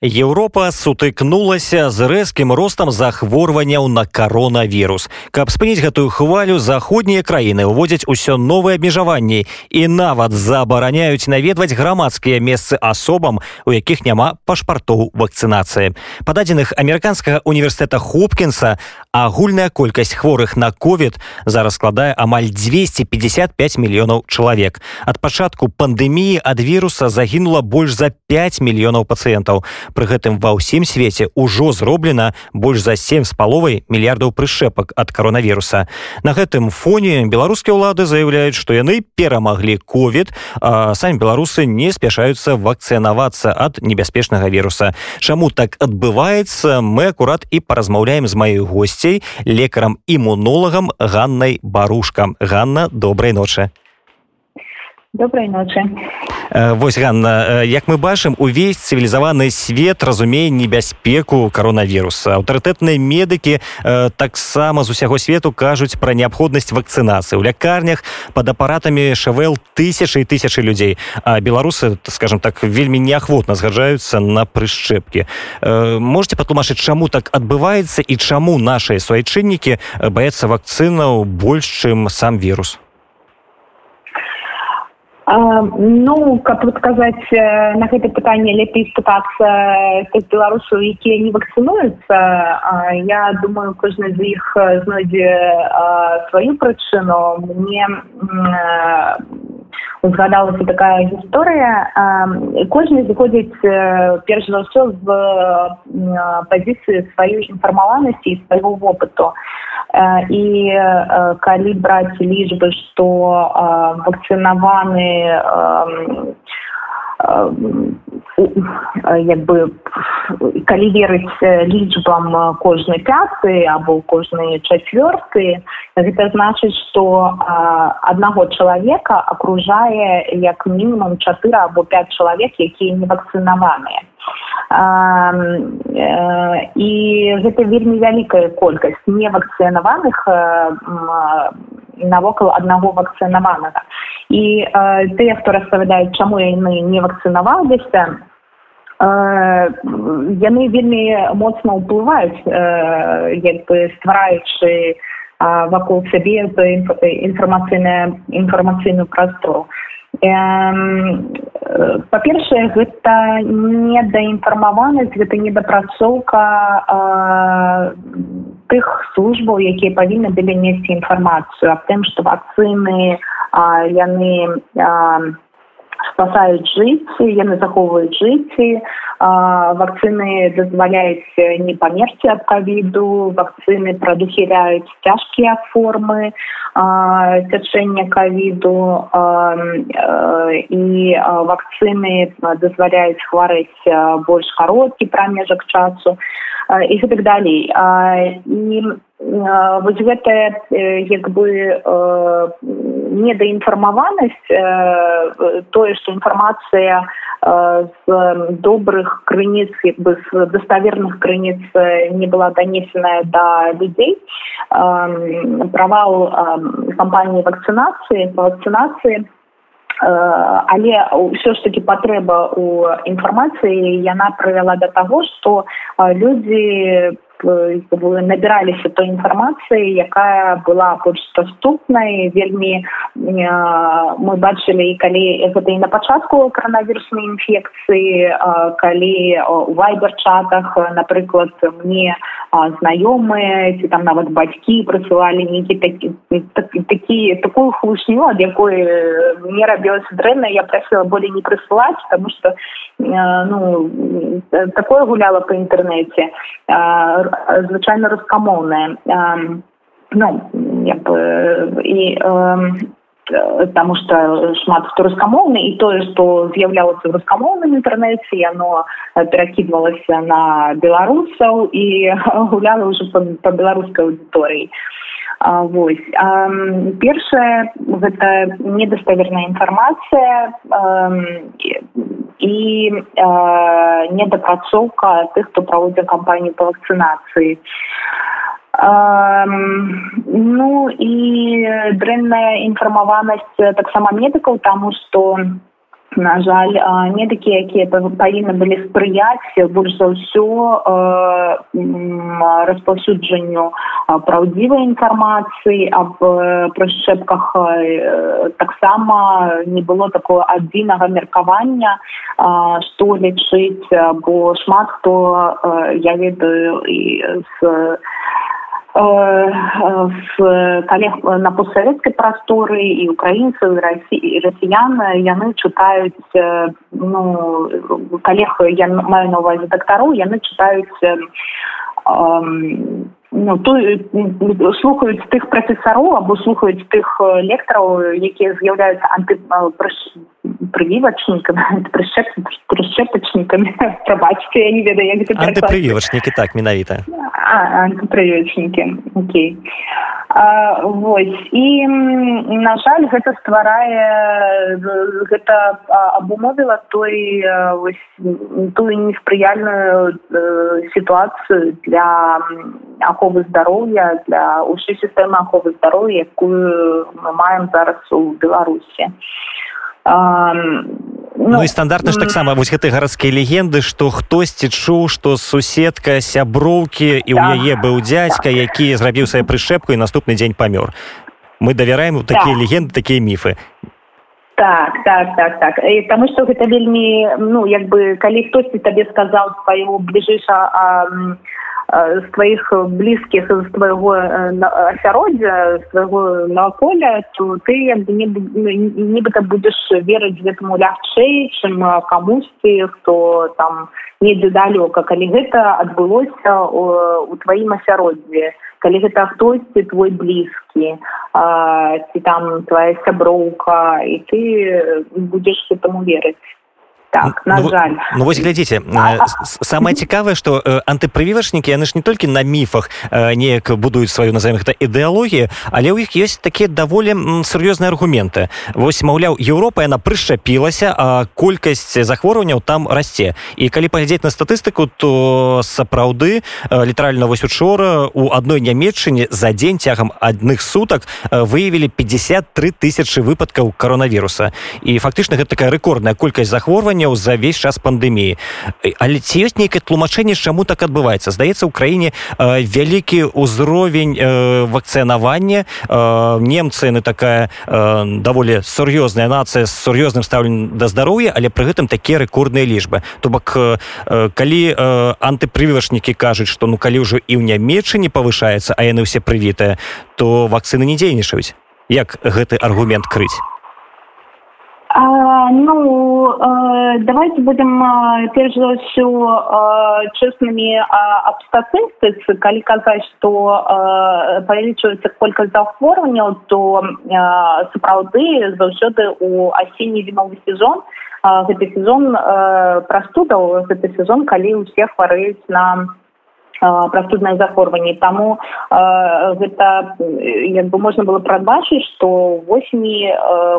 Еўропа сутыкнулася з рэзкім ростам захворванняў на каронавірус. Каб спыніць гэтую хвалю заходнія краіны ўводзяць усё новыя абмежаванні і нават забараняюць наведваць грамадскія месцы асобам, у якіх няма пашпартоў вакцынацыі. Па дадзеных амерыканскага універсітэта Хопкінса агульная колькасць хворых на ковід зараз складае амаль 255 мільёнаў чалавек. Ад пачатку пандэміі ад віруса загінула больш за 5 мільёнаў пацыентаў. Пры гэтым ва ўсім свеце ўжо зроблена больш за сем з паловай мільярдаў прышэпак ад каронавіруса. На гэтым фоне беларускія ўлады заяўляюць, што яны перамаглі ковід, а самі беларусы не спяшаюцца вакцынавацца ад небяспечнага віруса. Чаму так адбываецца, мы акурат і паразмаўляем з маёй госцей лекарам імунолагам Ганнай барушка. Ганна добрай ночы добрай ночы Вось Ганна як мы бачым увесь цывілізаваны свет разумее небяспеку каронавіруса. Аўтарытэтныя медыкі таксама з усяго свету кажуць пра неабходнасць вакцынацыі. У лякарнях под апаратамі шавел тысячи і тысячи людзей а беларусы скажем так вельмі неахвотна згаджаюцца на прышчэпкі. Можете патлумачыць чаму так адбываецца і чаму нашыя суайчыннікі баяцца вакцынаў больш чым сам вірус ну как вот сказаць на гэта пытанне лепей спытацца з беларусаў якія не вакцынуюцца я думаю кожны з іх знойдзе сваю прычыну. Мне узгадалася такая гісторыя кожны заходзіць перш за ўсё в пазіцыі сваёй інфармаванасці і свайго вопыту і калі браць лічбы што вакцынаваны як бы калі верыць лічбам кожны пяты або кожны чацвёрты гэта значыць што аднаго чалавека акружае як мінімум чатыры або пять чалавек якія не вакцынаваныя і гэта вельмі вялікая колькасць невакцынаваных навокал аднаго вакцынаванага. І тыя хто распавядаюць чаму яны не вакцынаваліся яны вельмі моцна ўплываюць як бы ствараючы вакол сябе інфармацыйная інфармацыйную прастору. Па-першае гэта недаінфармаванасць гэта недапрацоўка тых службаў якія павінны былі несці інфармацыю аб тым што вакцыны яны спасаюць жыцці яны захоўваюць жыцці вакцыны дазваляюць не памерці ад кавіду вакцыны прадухіляюць цяжкія формы цячэння кавіду і вакцыны дазваляюць хварэць больш кароткі прамежак часу і гэтак далей і вось гэтая як бы недаінфармаванасць тое што інфармацыя з добрых крыніц як бы з даставерных крыніц не была данесеная да людзей. Правал кампаніі вакцынацыі па вакцынацыі. Але ўсё ж таки патрэба у інфармацыі яна прывяла да таго што людзі набіраліся той інфармацыі якая была больш даступнай вельмі мы бачылі калі гэта і на пачатку каранавіруснай інфекцыі калі у вайбер чатах напрыклад мне знаёмыя ці там нават бацькі прысылалі нейкі такі такі такую хлушню ад якой не рабілася дрэнна я прасіла болей не прысылаць потому что ну такое гуляла по інтэрнэце звычайна рускамоўная ну як бы і потому что шмат хто рускамоўны і тое што з'яўлялася в рускамоўным інтэрнэце яно перакідвалася на беларусаў і гуляла ўжо па, па беларускай аўдыторыі вось. Першае гэта недаставерная інфармацыя і недапрацоўка тых хто праводзіў кампанію па вакцынацыі. Ну і дрэнная інфармаванасць таксама медыкаў таму што на жаль не такія якія павінны былі спрыяць больш за ўсё распаўсюджанню праўдзівай інфармацыі аб прышчэпках таксама не было такого адзінага меркавання што лічыць бо шмат хто я ведаю і з в коллег на постсоветской просторы и украинцы и россиян яны читают ну коллег я маю на увазе доктору яны читают ну то слухаюць тых прафесароў або слухаюць тых лектараў якія з'яўляюцца анты прывівачнікамі прышчэпачнікамі прабачце я не ведаю як антыпрывівачнікі так менавіта антыпрывівачнікі окей. Вось і на жаль гэта стварае гэта абумовіла той вось тую неспрыяльную сітуацыю для аховы здароўя для ўсёй сістэмы аховы здароўя якую мы маем зараз у беларусі. Ну, ну і стандартна ж таксама вось гэтай гарадскія легенды што хтосьці чуў што суседка сяброўкі і ў яе быў дзядзька які зрабіў сваю прышэпку і наступны дзень памёр. Мы давяраем у такія так. легенды такія міфы. Так так так так. І таму што гэта вельмі ну як бы калі хтосьці табе сказаў свайго бліжэйша з твоих блізкіх з твайго асяроддзя свайго наваколя то ты як бы нібыта будзеш верыць гэтаму лягчэй чым камусьці хто там недзе далёка калі гэта адбылося у тваім асяроддзе калі гэта хтосьці твой блізкі ці там твоя сяброўка і ты будзеш гэтаму верыць так на ну, жаль. ну вось глядзіце самае цікавае што антыпрывівачнікі яны ж не толькі на міфах неяк будуюць сваю назовем гэта ідэалогію але ў іх ёсць такія даволі сур'ёзныя аргументы. Вось маўляў Еўропа яна прышчапілася а колькасць захворванняў там расце і калі паглядзець на статыстыку то сапраўды літаральна вось учора у адной нямметчыне за дзень цягам адных сутак выявілі 53 тысячи выпадкаў каронавіруса і фактычна гэта такая рэкордная колькасць захворвання захворванняў за весь час пандэміі але ці ёсць нейкае тлумачэнне чаму так адбываецца? Здаецца ў краіне э, вялікі ўзровень э, вакцынавання. Э, немцы на такая э, даволі сур'ёзная нацыя з сур'ёзным стаўленнем да здароўя але пры гэтым такія рэкордныя лічбы. То бок э, калі э, антыпрывывашнікі кажуць што ну калі ўжо і ў нямеччы не павышаецца а яны ўсе прывітыя то вакцыны не дзейнічаюць. Як гэты аргумент крыць А, ну, э, давайте будем, э, перш за все, э, честными э, об статистике. Коли казать, что э, повеличивается колькость захворюваний, то э, справді завжди у осенне-зимовый сезон, э, это сезон э, простуда, это сезон, коли у всех хвореют на прастуднае захворванне таму гэта як бы можна было прадбачыць што восені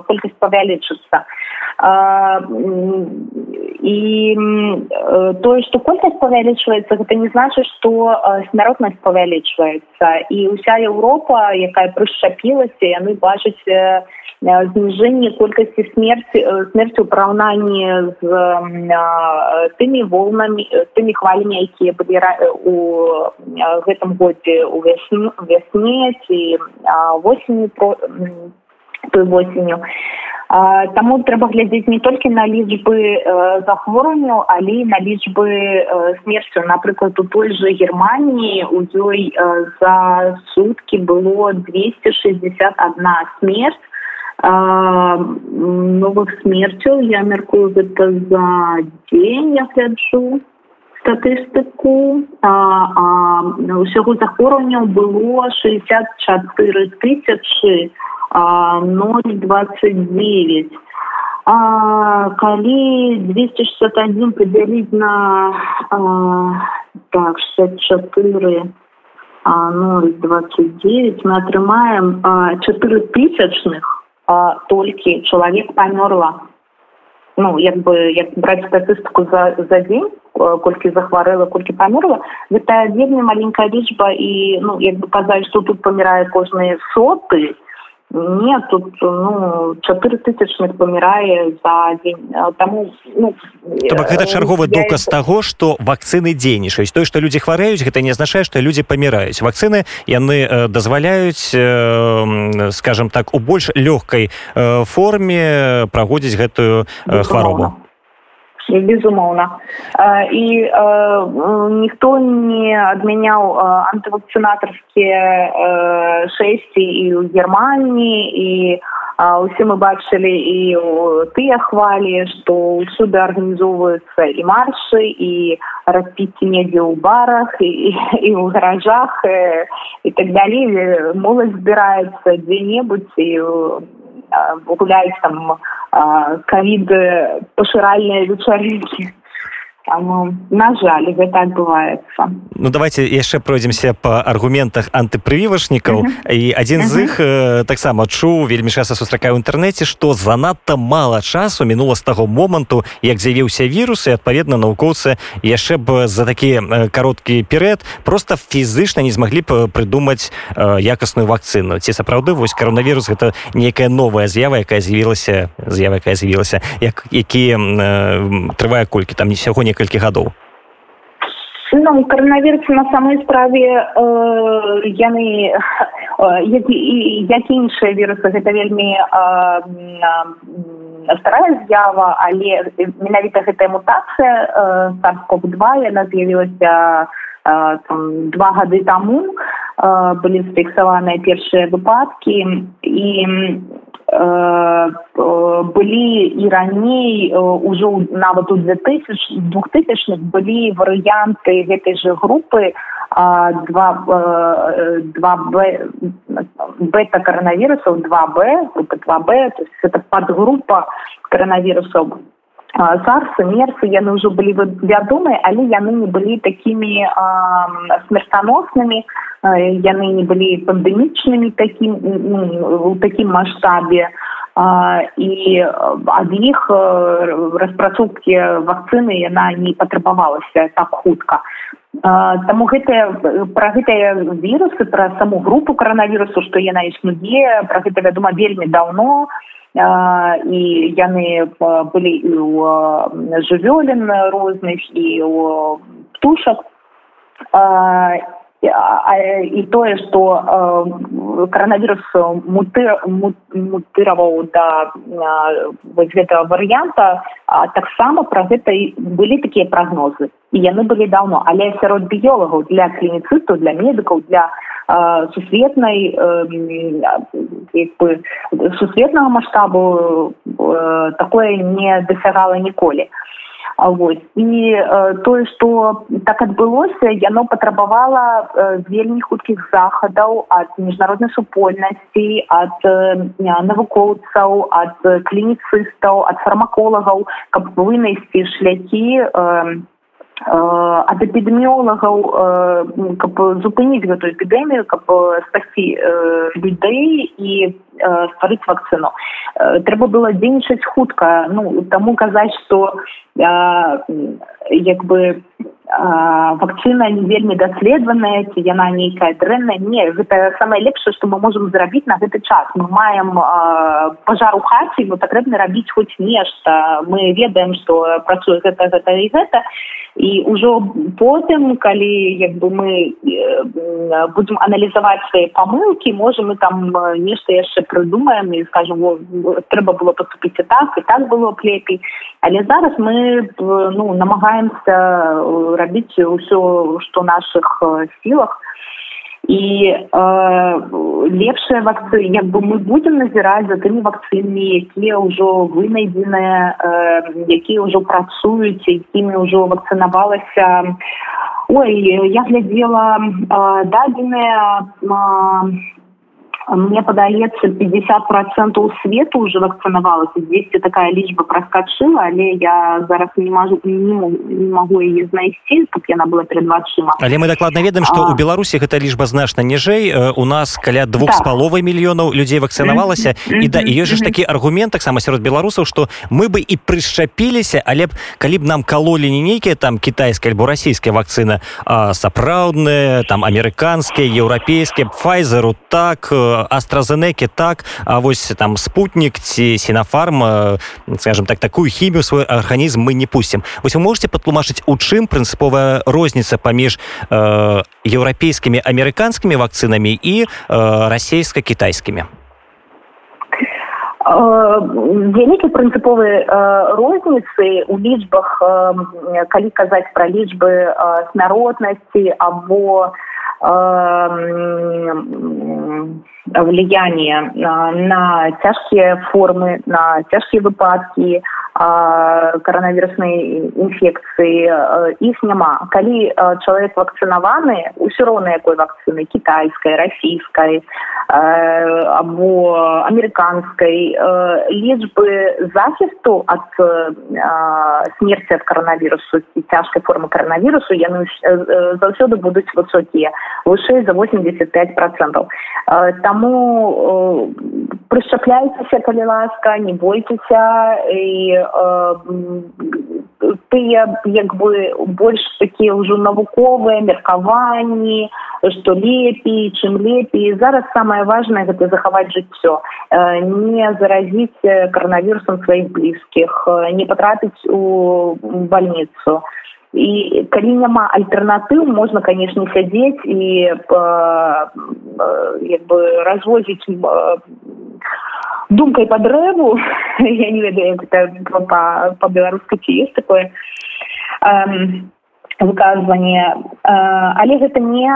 колькасць павялічыцца і тое што колькасць павялічваецца гэта не значыць што смяротнасць павялічваецца і ўся Еўропа якая прышчапілася яны бачаць зніжэнне колькасці смерці смерці ў параўнанні з тымі волнамі тымі хвалямі якія былі у гэтым годзе у вясне ці восенню про той восенню таму трэба глядзець не толькі на лічбы захворванняў але на лічбы смерцю напрыклад у той жа германії у ёй за суткі было двести шестьдесят одна смерть новых смерцяў я мяркую гэта за дзень я гляджу статыстыку. Ўсяго захворванняў было шестьдесят чатыры тысячи ноль двадцать девять калі двести шестьдесят один подзяліць на а, так шестьдесят четыре ноль двадцать девять мы атрымаем четыре тысячных толькі чалавек памёрла ну як бы як браць статыстыку за за дзень колькі захварэла колькі памёрла гэта вельмі маленькая лічба і ну як бы казаць што тут памірае кожныя соты нет тут ну чатыры тысячных памірае за дзень таму ну, То бок гэта чарговы доказ таго што вакцыны дзейнічаюць той што людзі хварэюць гэта не азначае што людзі паміраюць вакцыны яны дазваляюць скажем так у больш лёгкай форме праводзіць гэтую хваробу безумоўна і ніхто не адмяняў антывакцынатарскія шэсці і ў германії і усе мы бачылі і тыя хвалі што ўсюды арганізоўваюцца і маршы і распіці недзе ў барах і і ў гаражах і так далей моладзь збіраецца дзе-небудзь і гуляюць там ковід пашыральныя вечарынкі Таму на жаль гэта адбываецца Ну давайте яшчэ пройдземся по аргументах антыпрывівашнікаў uh -huh. і адзін uh -huh. з іх э, таксама чуў вельмі часто сустракаю ў інтэрнэце што занадта мала часу мінула з таго моманту як з'явіўся вірус і адпаведна навукоўцы яшчэ б за такі э, кароткі перыяд просто фізычна не змаглі б прыдумаць э, якасную вакцыну ці сапраўды вось каронавірус гэта нейкая новая з'ява якая з'явілася з'ява якая з'явілася як які э, трывае колькі там не сягоння некалькі гадоў ну коронавірус на самой справе э, яны э, як, як іншыя вірусы гэта вельмі э, старая з'ява але менавіта гэтая мутацыя э, сарков два яна з'явілася э, два гады таму э, былі зафіксаваныя першыя выпадкі. І Э, былі і раней ўжо нават у 2000 двухтысячных былі варыянты гэтай же групы два два бета коронавірусаў 2б група 2б то есть это подгрупа коронавірусаў сарсы мерсы яны ўжо былі вядомыя але яны не былі такімі смертаноснымі яны не былі пандемічнымі такім у такім маштабе і ад іх распрацоўкі вакцыны яна не патрабавалася так хутка Таму гэтыя пра гэтыя вірусы пра саму групу каранавірусу што яна існуе пра гэта вядома вельмі даўно. і яны былі і ў жывёлін розных і ў птушак і тое што каранавірус мутыраваў да вось гэтага варыянта таксама пра гэта былі такія прагнозы і яны былі даўно але сярод біёлагаў для клініцыстаў для медыкаў для сусветнай сусветнага маштабу такое не дасягала ніколі вось і тое што так адбылося яно патрабавала вельмі хуткіх захадаў ад міжнароднай супольнасці ад навукоўцаў ад клініцыстаў ад фармаколагаў каб вынайсці шляхі ад эпідэміолагаў каб зупыніць гэтую эпідэмію каб спасці людзей і стварыць вакцыну трэба было дзейнічаць хутка ну таму казаць што як бы вакцына не вельмі даследаваная ці яна нейкая дрэнная. Не гэта самае лепшае што мы можемм зрабіць на гэты час. Мы маем пажар у хаце ну патрэбна рабіць хоць нешта. Мы ведаем што працуе гэта гэта і гэта. І ўжо потым калі як бы мы будзем аналізаваць свае памылкі можем мы там нешта яшчэ прыдумаем і скажем трэба было поступіць і так і так было б лепей але зараз мы ну намагаемся рабіць ўсё што наших сілах і э, лепшыя вакцыны як бы мы будзем назіраць за тымі вакцынамі якія ўжо вынайдзеныя э, якія ўжо працуюць якімі ўжо вакцынавалася ой я глядзела э, дадзеныя э, мне падаецца 50 процентов свету уже вакцынавалася 200 такая лічба проскочыла але я зараз не могу не могу яе знайсці каб яна была перед вачыма але мы дакладна ведаем что у беларусі гэта лічба значна ніжэй у нас каля двух з паловай мільёнаў людзей вакцынавалася і да і ёсць ж такі аргумент таксама сярод беларусаў что мы бы і прышчапіліся але б калі б нам калолі не нейкія там кітайская альбо расійская вакцына сапраўдная там амерыканскія еўрапейскія пфайзеру так астразенеки так а вось там спутнік ці сінафарм скажем так такую хімію свой арганізм мы не пусцім вось вы можете патлумачыць у чым прынцыповая розніца паміж э, еўрапейскімі амерыканскімі вакцынамі і э, расійска-кітайскімі вялікі прынцыповыя розніцы ў лічбах калі казаць пра лічбы смяротнасці або влияние на тяжкие формы, на тяжкие выпадки, коронавірусной інфекцыі іх няма калі чалавек вакцынаваны ўсё роўна якой вакцыны кітайскай расійскай або амерыканскай лічбы захісту ад смерти ад каранавірусу і цяжкай формы каранавірусу яны заўсёды будуць высокія вышэй за 85 процентов. Таму прышчапляйцеся калі ласка не бойцеся і тыя як бы больш такія ўжо навуковыя меркаванні што лепей чым лепей зараз самае важное гэта захаваць жыццё не заразіць каранавірусам сваіх блізкіх не патрапіць у больніцу і калі няма альтэрнатыў можна канешне сядзець і як бы развозіць думкай по дрэву я не ведаю як это по-беларуску ці есть такое выказванне але гэта не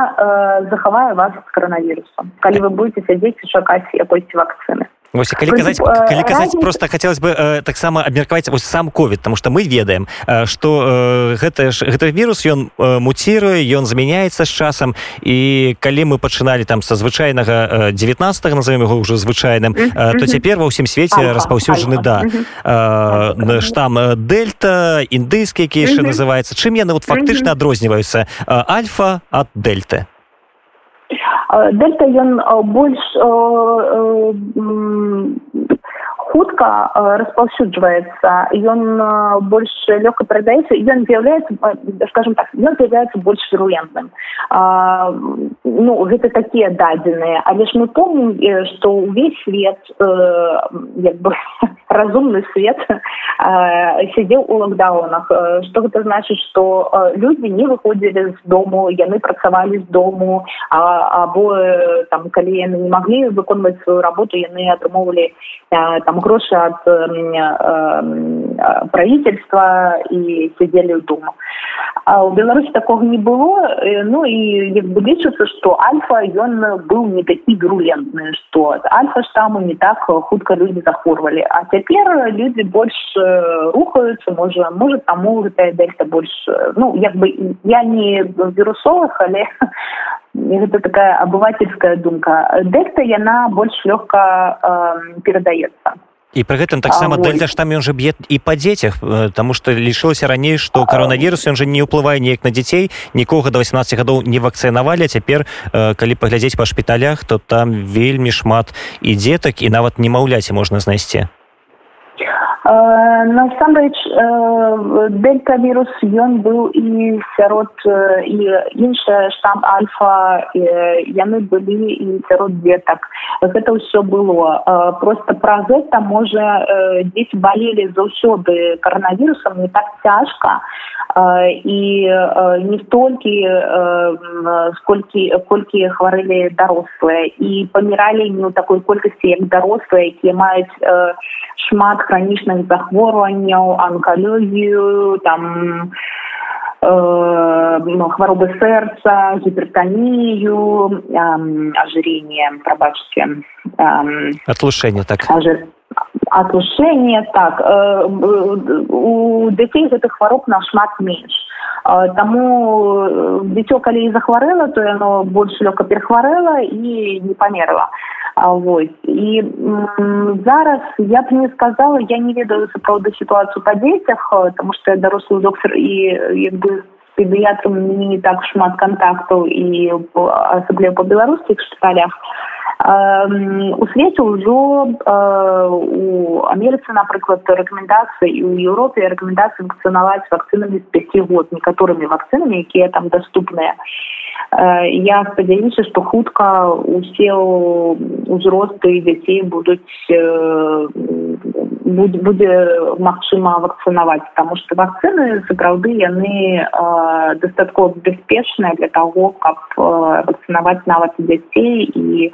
захавае вас з каранавірусам калі вы будете сядзець і чакаць якойсьці вакцыны Вось, калі казаць, калі казаць просто хацелось бы э, таксама абмеркаваць вось сам ковід тому что мы ведаем э, что э, гэта ж гэты вірус ён э, муціруе ён змяняецца з часам і калі мы пачыналі там са звычайнага 19 назовем его ўжо звычайным э, то цяпер ва ўсім свеце распаўсюджаны да. Э, штам дельта індыйскі які яшчэ называется чым яны вот фактычна адрозніваюцца альфа ад дельты дельта ён больш хутка распаўсюджваецца ён больш лёгка перадаецца ён з'яўляецца скажем так ён з'яўляецца больш вірулентным ну гэта такія дадзеныя але ж мы помнім што ўвесь свет як бы разумны свет сядзеў у локдаунах что гэта значыць что людзі не выходзілі з дому яны працавалі з дому або там калі яны не маглі выконваць сваю работу яны атрымоўвалі там грошы ад правительства і сядзелі ў дому у беларусі такого не было ну і як бы лічыцца что альфа ён быў не такі грулентны что альфа штаму не так хутка людзі захворвалі. А цяпер людзі больш рухаюцца можа можа таму гэтая дельта больш ну як бы я не вірусовых але гэта такая абывательская думка. Дельта яна больш лёгка э, перадаецца і пры гэтым таксама дельта штам ён жа б'е і па дзецях таму што лічылася раней што каронавірус ён жа не ўплывае неяк на дзяцей нікога до 18 гадоў не вакцынавалі цяпер калі паглядзець па шпіталях то там вельмі шмат і дзетак і нават немаўляці можна знайсці насамрэч дельта вірус ён быў і сярод і іншая штам альфа яны былі і сярод дзетак гэта ўсё было. Просто праз гэта можа дзеці балелі заўсёды каранавірусам не так цяжка і не столькі сколькі колькі хварылі дарослыя і паміралі не ў такой колькасці як дарослыя якія маюць шмат хранічных захворванняў анкалогію там э, ну, хваробы сэрца гіпертанію ажырение прабачце атлушэнне так атлушэнне так э, у дзяцей гэтых хвароб нашмат менш Таму дзіцё калі і захварэла, то яно больш лёгка перахварэла і не памерла. Вось. І зараз я б не сказала, я не ведаю сапраўды сітуацыю па дзецях, таму што я дарослы доктор і як бы педыятрам не так шмат кантактаў і асабліва па беларускіх шпіталях. У свеце ўжо у Амерыцы напрыклад рэкамендацыі і ў Еўропе рэкамендацыі вакцынаваць вакцынамі з 5 год некаторымі вакцынамі якія там даступныя я спадзяюся што хутка усе ўзросты дзяцей будуць будзе магчыма вакцынаваць потому что вакцыны сапраўды яны дастаткова бяспечныя для того каб вакцынаваць нават дзяцей і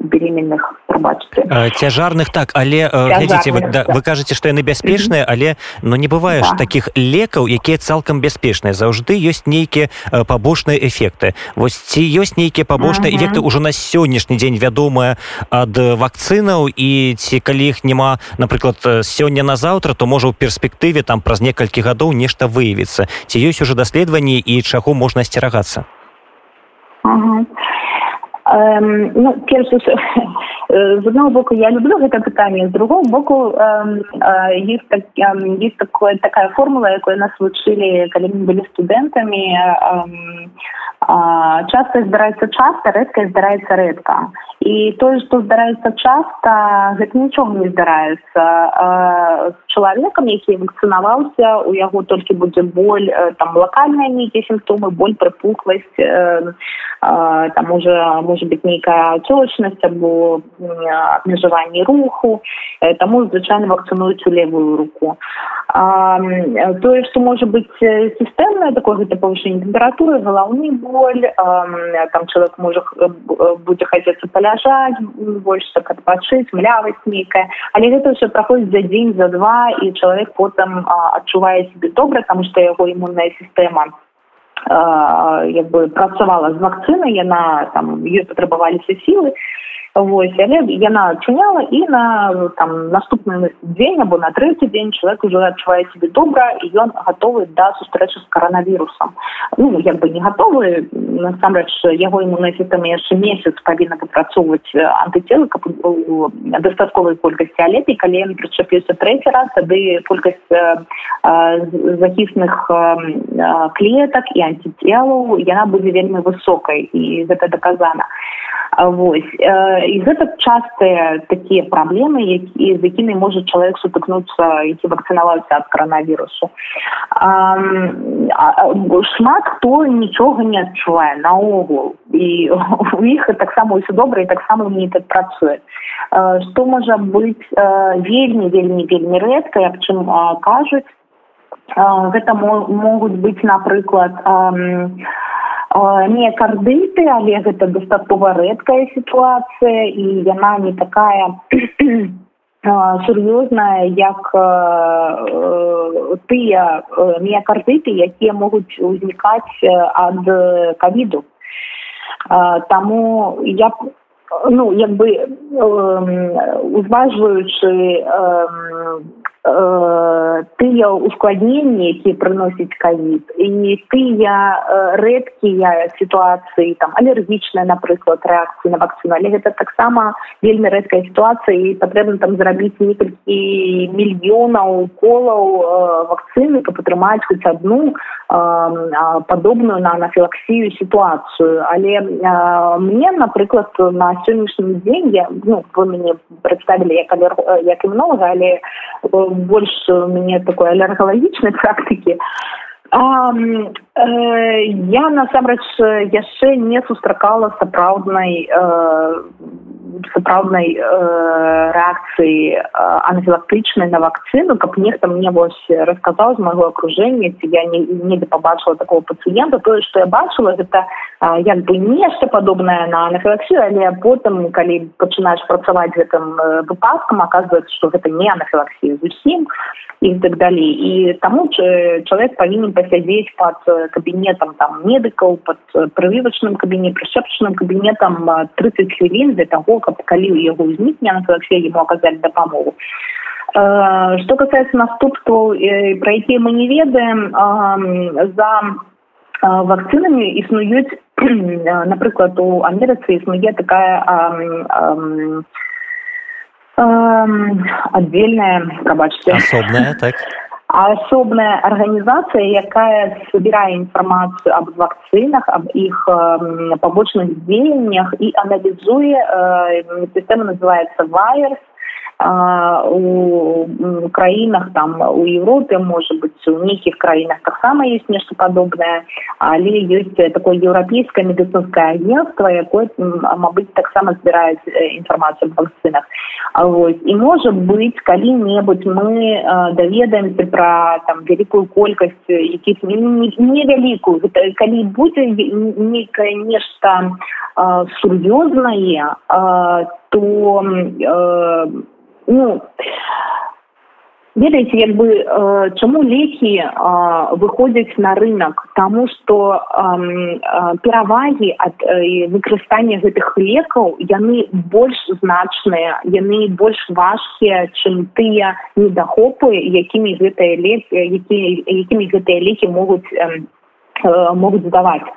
беременных пробачце цяжарных так але глядзіце вы, да, вы кажаце што яны бяспечныя але но не бывае ж да. таких лекаў якія цалкам бяспечныя заўжды ёсць нейкія пабочныя эфекты. Вось ці ёсць нейкія пабочныя эфекты ўжо на сённяшні дзень вядомыя ад вакцынаў? І ці калі іх няма напрыклад сёння на заўтра то можа ў перспектыве там праз некалькі гадоў нешта выявіцца. Ці ёсць уже даследаванні і чаго можна асцерагацца? Ага. Эм, ну, перш з одного боку я люблю гэта пытанне з другого боку есть так есть такое такая формула якой нас вучылі калі мы былі студэнтамі часто здараецца часта рэдка здараецца рэдка. І тое што здараецца часта гэта нічога не здараецца з чалавекам які вакцынаваўся у яго толькі будзе боль там лакальныя нейкія сімптомы боль прыпукласць там уже можа быть нейкая цёлачнасць або абмежаванні руху таму звычайна вакцынуюць у левую руку. Тое што можа быць сістэмнае такое гэта павышэнне тэмпературы галаўны боль там чалавек можа будзе хацецца паляжаць больш так адпачыць млявасць нейкая але гэта ўсё праходзіць за дзень за два і чалавек потым адчувае себе добра таму што яго імунная сістэма як бы працавала з вакцынай яна там ёй патрабаваліся сілы Вось, але яна адчыняла і на там наступны дзень або на трэці дзень чалавек уже адчувае себе добра і ён гатовы да сустрэчы з каранавірусам ну як бы не гатовы насамрэч яго імунная сістэма яшчэ месяц павінна папрацоўваць антыцелы каб дастатковай колькасці алеты калі ён прычапіўся трэці раз тады колькасць захісных клетак і антицелаў яна будзе вельмі высокай і гэта даказана Вось і гэта частыя такія праблемы які з якімі можа чалавек сутыкнуцца які вакцынаваўся ад каранавірусу шмат хто нічога не адчувае наогул і у іх таксама ўсё добра і таксама мне так працуе што можа быць вельмі вельмі вельмі рэдка як чым кажуць гэта могуць быць напрыклад не кардыты але гэта дастаткова рэдкая сітуацыя і яна не такая сур'ёзная як тыя міякардыты якія могуць узнікаць ад кавіду. Таму я ну як бы узважваючы Э, тыя ускладненні якія прыносяць кавід і тыя э, рэдкія сітуацыі там алергічныя напрыклад рэакцыі на вакцыну але гэта таксама вельмі рэдкая сітуацыя і патрэбна там зрабіць некалькі мільёнаў колаў э, вакцыны каб атрымаць хоць адну падобную на анафілаксію сітуацыю але мне напрыклад на сённяшні дзень я ну вы мяне прадставілі як як і многа але больш мне такой алергалагічнай практыкі а, э, я насамрэч яшчэ не сустракала сапраўднай э, сапраўднай э, рэакцыі э, анафілактычнай на вакцыну каб нехта мне вось расказаў з майго акружэння ці я не недзе пабачыла такого пацыента тое што я бачыла гэта э, як бы нешта падобнае на анафілаксію але потым калі пачынаеш працаваць гэтым э, выпадкам аказваецца што гэта не анафілаксію зусім і так далей і таму чалавек павінен пасядзець под кабінетам там медыкаў под прывівачным кабіне прышэпчаным кабінетам 30 хвілін для таго каб калі ў яго ўзнікне на ему аказалі дапамогу что касается наступстваў про якія мы не ведаем. За вакцынамі існуюць напрыклад у амерыцы існуе такая отдельная пробачьте особная так асобная арганізацыя якая собірае інфармацыю аб вакцынах аб іх э, пабочных дзеяннях і аналізуе э, сістэма называется вайерс у краінах там у Европе может быть у нейкіх краінах таксама есть нешта падобнае але ёсць такое еўрапейскае медыцынское агентство якое мабыць таксама збіраюць інфармацыю об вакцынах вот. І может быть калі-небудзь мы даведаемся про там вялікую колькасць якіх невялікую калі будзе некае нешта сур'ёзнае то ну ведаеце як бы э, чаму лекі э, выходзяць на рынок? Тому что э, перавагі ад э, выкарыстання гэтых лекаў яны больш значныя яны больш важкія чым тыя недахопы якімі гэтыя лекі які якімі гэтыя лекі могуць э, могуць здаваць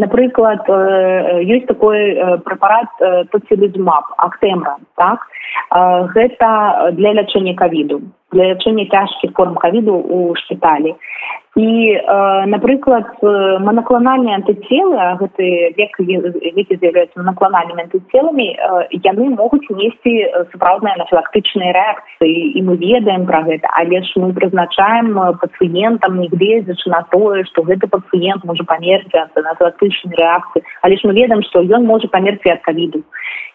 напрыклад ёсць такой прэпарат тоцілізмап актэмра так? Гэта для лячэння кавіду для лячэння цяжкіх форм кавіду у шпіталі і э, напрыклад манакланальныя антыцелы гэты век які з'яўляюцца накланальнымі антыцеламі э, яны могуць несці сапраўдныя нафілактычныя рэакцыі і мы ведаем пра гэта але ж мы прызначаем пацыентам нягледзячы на тое што гэты пацыент можа памерці ад нафілактычнай рэакцыі але ж мы ведаем што ён можа памерці ад кавіду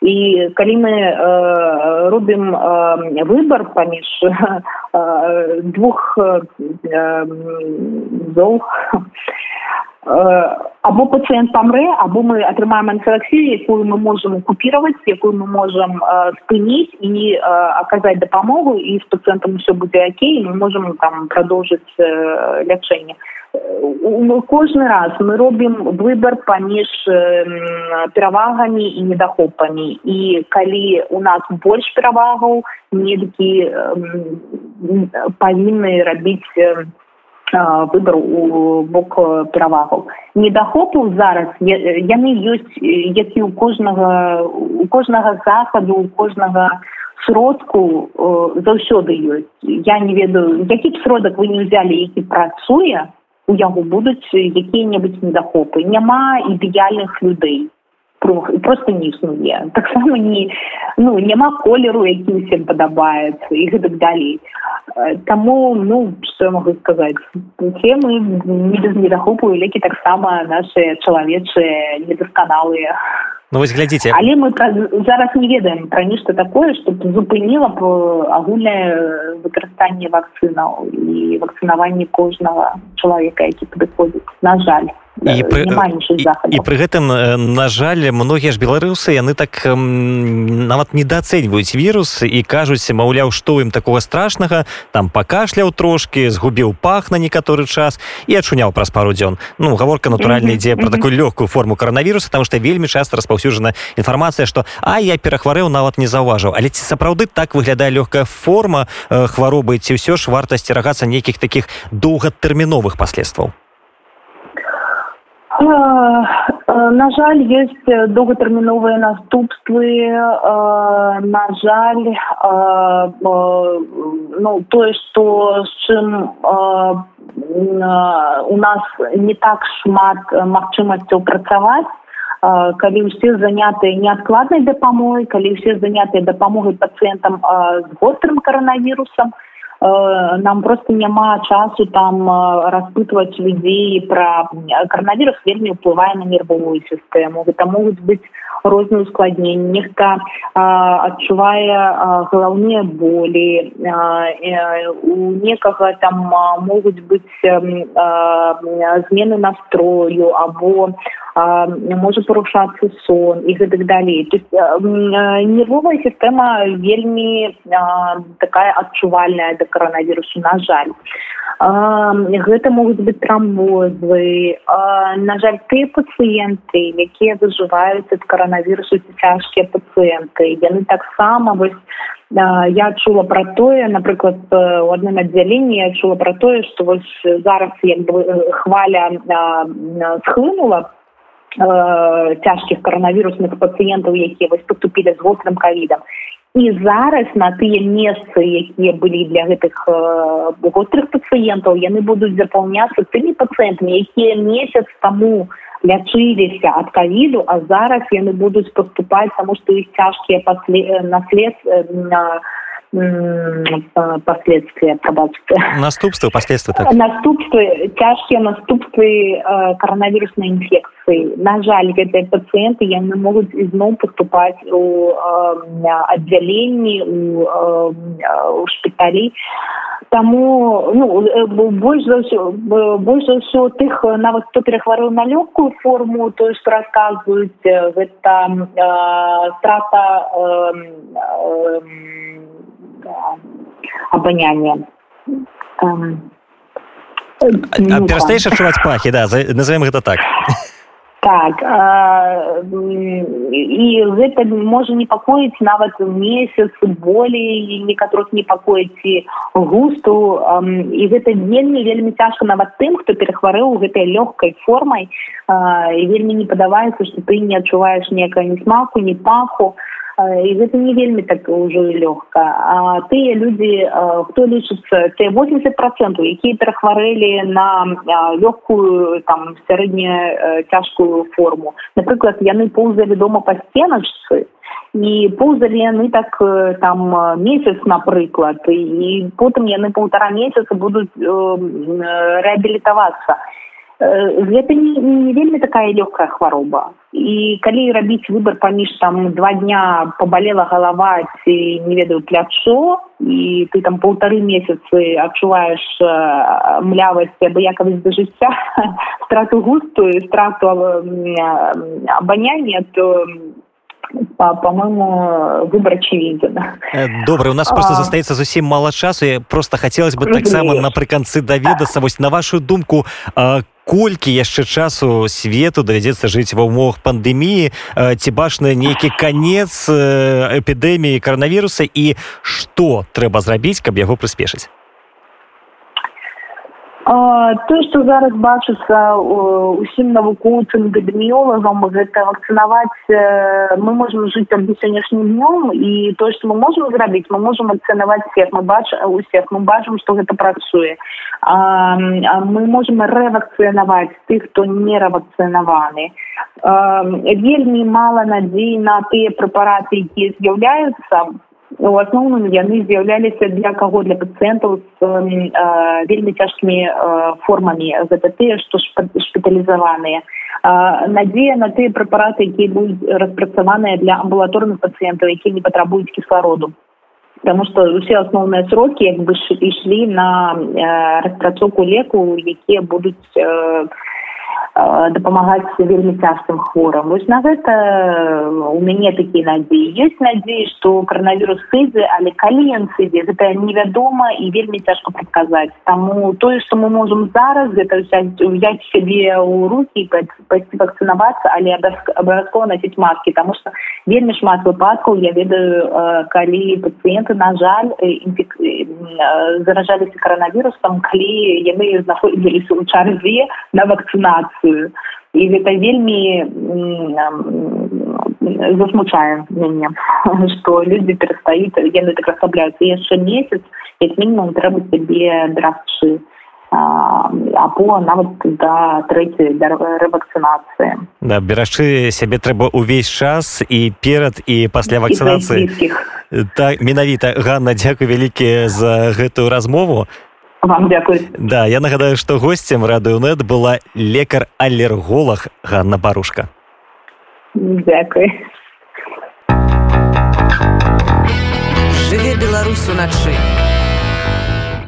і калі мы э, робім э, выбор паміж э, двух зол або пацыент памрэ або мы атрымаем анфілаксію якую мы можемм купіраваць якую мы можемм спыніць і аказаць дапамогу і з пацыентам усё будзе акей мы можемм там продолжыць лячэнне кожны раз мы робім выбор паміж перавагамі і недахопамі. І калі у нас больш перавагаў медыкі павінны рабіць выбор у бок перавагаў. Недахопу зараз яны ёсць які у кожнага у кожнага захаду у кожнага сродку заўсёды ёсць. Я не ведаю які б сродак вы не ўзялі які працуе у яго будуць якія-небудзь недахопы. Няма ідэальных людзей. Просто не існуе. Таксама не ну няма колеру які усім падабаецца і гэтак далей. Таму ну что я могу сказаць? Усе мы не без недахопу лекі таксама наши чалавечыя недасканалыя Ну, вось глядзіце але мы зараз не ведаем пра нешта такое што зупыніла б агульнае выкарыстанне вакцынаў і вакцынаванне кожнага чалавека які падыходзіць на жаль. І пры, і, і пры гэтым на жаль многія ж беларусы яны так нават недаацэньваюць вірус і кажуць маўляў што ім такого страшнага там пакашляў трошки згубіў пах на некаторы час і адчуняў праз пару дзён. Ну гаворка натуральна ідзе про такую лёгкую форму каранавіруса там што вельмі часто распаўсюджана інфармацыя што а я перахварэў нават не заўважыў але ці сапраўды так выглядае лёгкая форма хваробы ці ўсё ж варта сцерагацца нейкіх таких доўгатэрміновых паследстваў? На жаль, ёсць доўгатэрміновыя наступствы на жаль ну, тое, што з чым у нас не так шмат магчымасцяў працаваць, калі ўсе занятыя неадкладнай дапамогай, калі ўсе занятыя дапамогай пацыентам з гострым каранавірусам, Э, нам просто няма часу там э, распытваць людзей пра карнавірус вельмі ўплывае на нервовую сістэму гэта могуць быць розныя ускладненні нехта адчувае галаўныя болі у некага там могуць быць змены настрою або можа парушацца сон і гэтак далей то есть нервовая сістэма вельмі такая адчувальная да коронавірусу на жаль. Гэта могуць быць трамбозы на жаль ты пацыенты якія выжываюць ад коронавірусу цяжкія пацыенты. Яны таксама вось я чула пра тое напрыклад у адным аддзяленні я чула пра тое што вось зараз як бы хваля схлынула цяжкіх каранавірусных пацыентаў якія вось поступілі з вострым кавідам і зараз на тыя месцы якія былі для гэтых вострых пацыентаў яны будуць запаўняцца тымі пацыентамі якія месяц таму лячыліся ад кавіду а зараз яны будуць паступаць таму што іх цяжкія паслед наслед на последствия пробачьте наступства последствия так. наступствы цяжкія наступствы коронавірусной інфекцыі на жаль гэтыя пацыенты яны могуць ізноў поступаць у аддзяленні у шпіталі Таму ну, больш за ўсё больш за ўсё тых нават хто перахварыў на лёгкую форму тое што расказваюць гэта э, страта э, э, абаняння перастаеш адчуваць пахі да назовем гэта так. Так і гэта можа непакоіць нават месяц болей некаторых непакоіць густу. І гэта вельмі вельмі цяжка нават тым хто перахварэў гэтай лёгкай формай і вельмі не падаваецца што ты не адчуваеш некага ні смаку ні паху і гэта не вельмі так ўжо лёгка а тыя людзі хто лічыцца те 80 процентаў якія перахварэлі на лёгкую там сярэдняя цяжкую форму. Напрыклад яны поўзалі дома па сценачцы і поўзалі яны так там месяц напрыклад і потым яны полтора месяца будуць рэабілітавацца гэта не, не вельмі такая лёгкая хвароба. І калі рабіць выбор паміж там два дня побалела галава ці не ведаю плячо і ты там полторы месяцы адчуваеш млявасць абыякавасць да жыцця страту густую страту абаняння то по-моему выбор очевиден. Добрый у нас просто застаецца зусім мало часу. Просто хотелось бы таксама напрыканцы даведацца вось на вашу думку колькі яшчэ часу свету давядзецца жыць ва ўмовах пандэміі ці бачна нейкі канец эпідэміі каранавіруса і што трэба зрабіць каб яго прыспешыць тое што зараз бачыцца усім навукоўцам эпідэміолагам гэта вакцынаваць мы можемм жыць там сённяшнім днём і тое што мы можемм зрабіць мы можемм ацэнаваць всех мы бач усех мы бачым што гэта працуе. А, мы можемм рэвакцыянаваць тых хто не равакцынаваны вельмі мала надзей на тыя прэпараты якія з'яўляюцца у асноўным яны з'яўляліся для каго? Для пацыентаў з э, вельмі цяжкімі э, формамі гэта тыя што шпіталізаваныя. Надзея на тыя прэпараты якія будуць распрацаваныя для амбулаторных пацыентаў якія не патрабуюць кіслароду. Таму што усе асноўныя срокі як бы ішлі на э, распрацоўку леку якія будуць э, дапамагаць вельмі цяжкім хворам вось на гэта у мяне такі надзеі ёсць надзеі што каранавірус сыдзе але калі ён сыдзе гэта невядома і вельмі цяжка прадказаць таму тое што мы можемм зараз гэта взять сябе ў руки пайсці вакцынавацца але абавязкова насіць маски. Таму што вельмі шмат выпадкаў я ведаю калі пацыенты на жаль інфік... заражаліся каранавірусам калі яны знаходзіліся ў чарзе на вакцынацыю працую і гэта вельмі засмучае мяне што людзі перастаюць яны так расслабляюцца. Яшчэ месяц як мінімум трэба сябе драгчы або нават да трэцяй рэвакцынацыі. Да берачы сябе трэба ўвесь час і перад і пасля вакцынацыі. так менавіта Ганна дзякуй вялікі за гэтую размову вам дзякую да я нагадаю што госцем радыёнет была лекар алерголог Ганна барушка. Дзякуй жыве беларусу начы